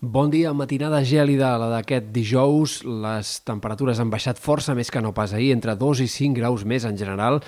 Bon dia, matinada gèlida, la d'aquest dijous. Les temperatures han baixat força més que no pas ahir, entre 2 i 5 graus més en general,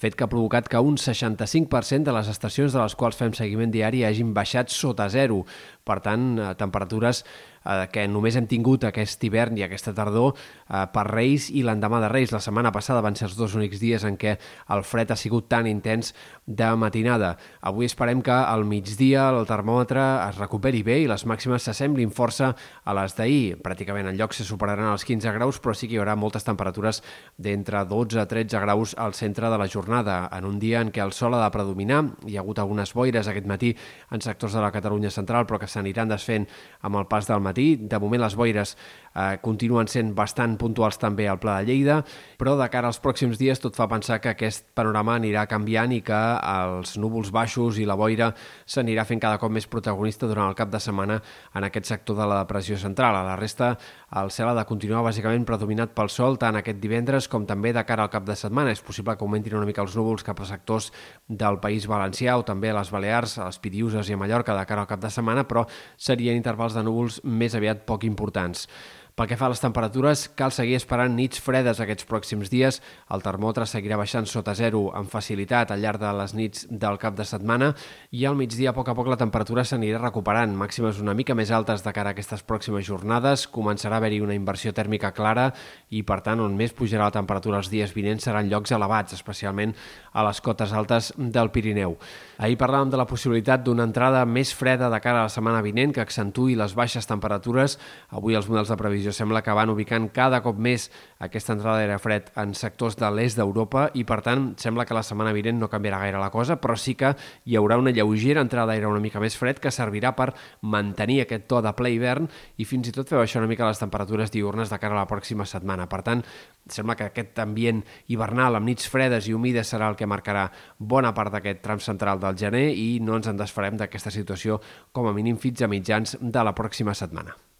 fet que ha provocat que un 65% de les estacions de les quals fem seguiment diari hagin baixat sota zero. Per tant, eh, temperatures eh, que només hem tingut aquest hivern i aquesta tardor eh, per Reis i l'endemà de Reis. La setmana passada van ser els dos únics dies en què el fred ha sigut tan intens de matinada. Avui esperem que al migdia el termòmetre es recuperi bé i les màximes s'assemblin força a les d'ahir. Pràcticament en lloc se superaran els 15 graus, però sí que hi haurà moltes temperatures d'entre 12 a 13 graus al centre de la jornada, en un dia en què el sol ha de predominar. Hi ha hagut algunes boires aquest matí en sectors de la Catalunya central, però que s'aniran desfent amb el pas del matí. De moment les boires eh, continuen sent bastant puntuals també al Pla de Lleida, però de cara als pròxims dies tot fa pensar que aquest panorama anirà canviant i que els núvols baixos i la boira s'anirà fent cada cop més protagonista durant el cap de setmana en aquest sector de la depressió central. A la resta, el cel ha de continuar bàsicament predominat pel sol tant aquest divendres com també de cara al cap de setmana. És possible que augmentin una mica els núvols cap a sectors del País Valencià o també a les Balears, a les Piriuses i a Mallorca de cara al cap de setmana, però serien intervals de núvols més aviat poc importants. Pel que fa a les temperatures, cal seguir esperant nits fredes aquests pròxims dies. El termòmetre seguirà baixant sota zero amb facilitat al llarg de les nits del cap de setmana i al migdia a poc a poc la temperatura s'anirà recuperant, màximes una mica més altes de cara a aquestes pròximes jornades. Començarà a haver-hi una inversió tèrmica clara i, per tant, on més pujarà la temperatura els dies vinents seran llocs elevats, especialment a les cotes altes del Pirineu. Ahir parlàvem de la possibilitat d'una entrada més freda de cara a la setmana vinent que accentui les baixes temperatures. Avui els models de previsió sembla que van ubicant cada cop més aquesta entrada d'aire fred en sectors de l'est d'Europa i, per tant, sembla que la setmana vinent no canviarà gaire la cosa, però sí que hi haurà una lleugera entrada d'aire una mica més fred que servirà per mantenir aquest to de ple hivern i fins i tot fer baixar una mica les temperatures diurnes de cara a la pròxima setmana. Per tant, sembla que aquest ambient hivernal amb nits fredes i humides serà el que marcarà bona part d'aquest tram central del gener i no ens en desfarem d'aquesta situació com a mínim fins a mitjans de la pròxima setmana.